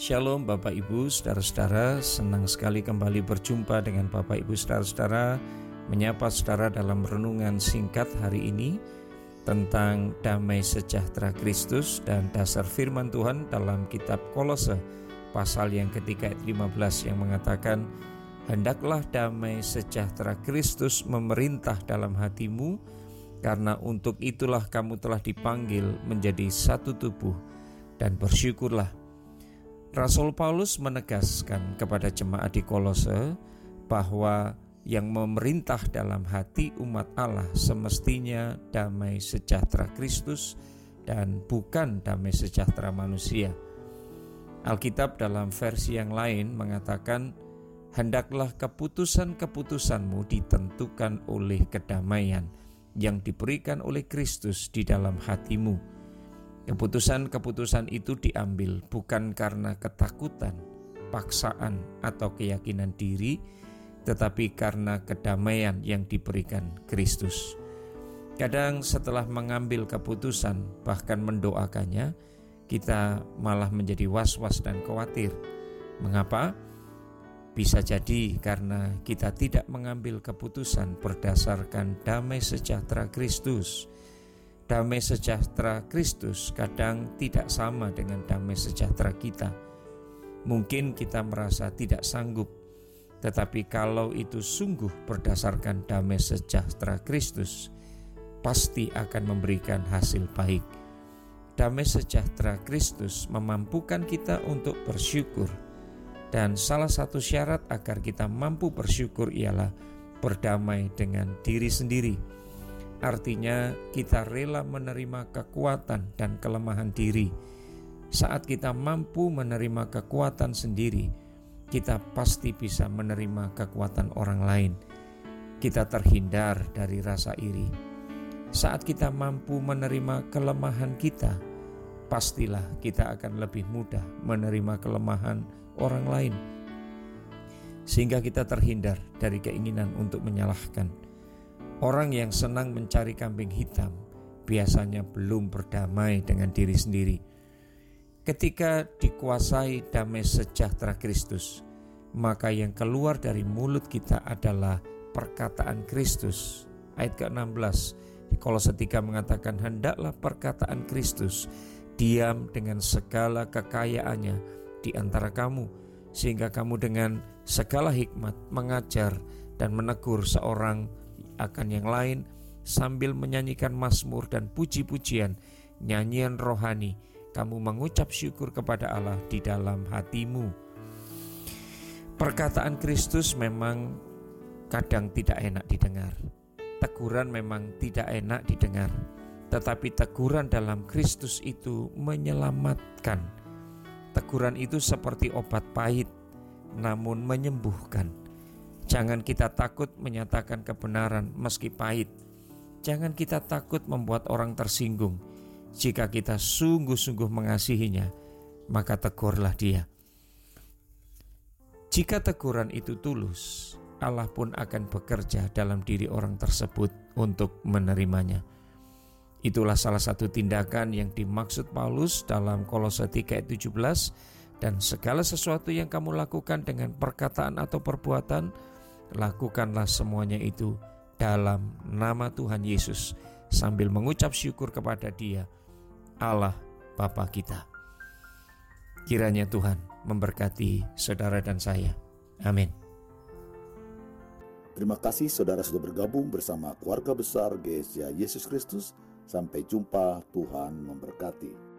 Shalom Bapak Ibu, saudara-saudara, senang sekali kembali berjumpa dengan Bapak Ibu saudara-saudara, menyapa saudara dalam renungan singkat hari ini tentang damai sejahtera Kristus dan dasar firman Tuhan dalam kitab Kolose pasal yang ketiga ayat 15 yang mengatakan Hendaklah damai sejahtera Kristus memerintah dalam hatimu karena untuk itulah kamu telah dipanggil menjadi satu tubuh. Dan bersyukurlah Rasul Paulus menegaskan kepada jemaat di Kolose bahwa yang memerintah dalam hati umat Allah semestinya damai sejahtera Kristus dan bukan damai sejahtera manusia. Alkitab dalam versi yang lain mengatakan, "Hendaklah keputusan-keputusanmu ditentukan oleh kedamaian yang diberikan oleh Kristus di dalam hatimu." Keputusan-keputusan itu diambil bukan karena ketakutan, paksaan, atau keyakinan diri, tetapi karena kedamaian yang diberikan Kristus. Kadang setelah mengambil keputusan, bahkan mendoakannya, kita malah menjadi was-was dan khawatir. Mengapa? Bisa jadi karena kita tidak mengambil keputusan berdasarkan damai sejahtera Kristus damai sejahtera Kristus kadang tidak sama dengan damai sejahtera kita. Mungkin kita merasa tidak sanggup, tetapi kalau itu sungguh berdasarkan damai sejahtera Kristus, pasti akan memberikan hasil baik. Damai sejahtera Kristus memampukan kita untuk bersyukur, dan salah satu syarat agar kita mampu bersyukur ialah berdamai dengan diri sendiri Artinya, kita rela menerima kekuatan dan kelemahan diri. Saat kita mampu menerima kekuatan sendiri, kita pasti bisa menerima kekuatan orang lain. Kita terhindar dari rasa iri. Saat kita mampu menerima kelemahan kita, pastilah kita akan lebih mudah menerima kelemahan orang lain, sehingga kita terhindar dari keinginan untuk menyalahkan Orang yang senang mencari kambing hitam biasanya belum berdamai dengan diri sendiri. Ketika dikuasai damai sejahtera Kristus, maka yang keluar dari mulut kita adalah perkataan Kristus. Ayat ke-16 di Kolose 3 mengatakan hendaklah perkataan Kristus diam dengan segala kekayaannya di antara kamu sehingga kamu dengan segala hikmat mengajar dan menegur seorang akan yang lain sambil menyanyikan mazmur dan puji-pujian, nyanyian rohani, kamu mengucap syukur kepada Allah di dalam hatimu. Perkataan Kristus memang kadang tidak enak didengar. Teguran memang tidak enak didengar. Tetapi teguran dalam Kristus itu menyelamatkan. Teguran itu seperti obat pahit, namun menyembuhkan. Jangan kita takut menyatakan kebenaran meski pahit. Jangan kita takut membuat orang tersinggung. Jika kita sungguh-sungguh mengasihinya, maka tegurlah dia. Jika teguran itu tulus, Allah pun akan bekerja dalam diri orang tersebut untuk menerimanya. Itulah salah satu tindakan yang dimaksud Paulus dalam Kolose 3 ayat 17 dan segala sesuatu yang kamu lakukan dengan perkataan atau perbuatan lakukanlah semuanya itu dalam nama Tuhan Yesus sambil mengucap syukur kepada Dia, Allah Bapa kita. Kiranya Tuhan memberkati saudara dan saya. Amin. Terima kasih saudara sudah bergabung bersama keluarga besar GSA Yesus Kristus. Sampai jumpa, Tuhan memberkati.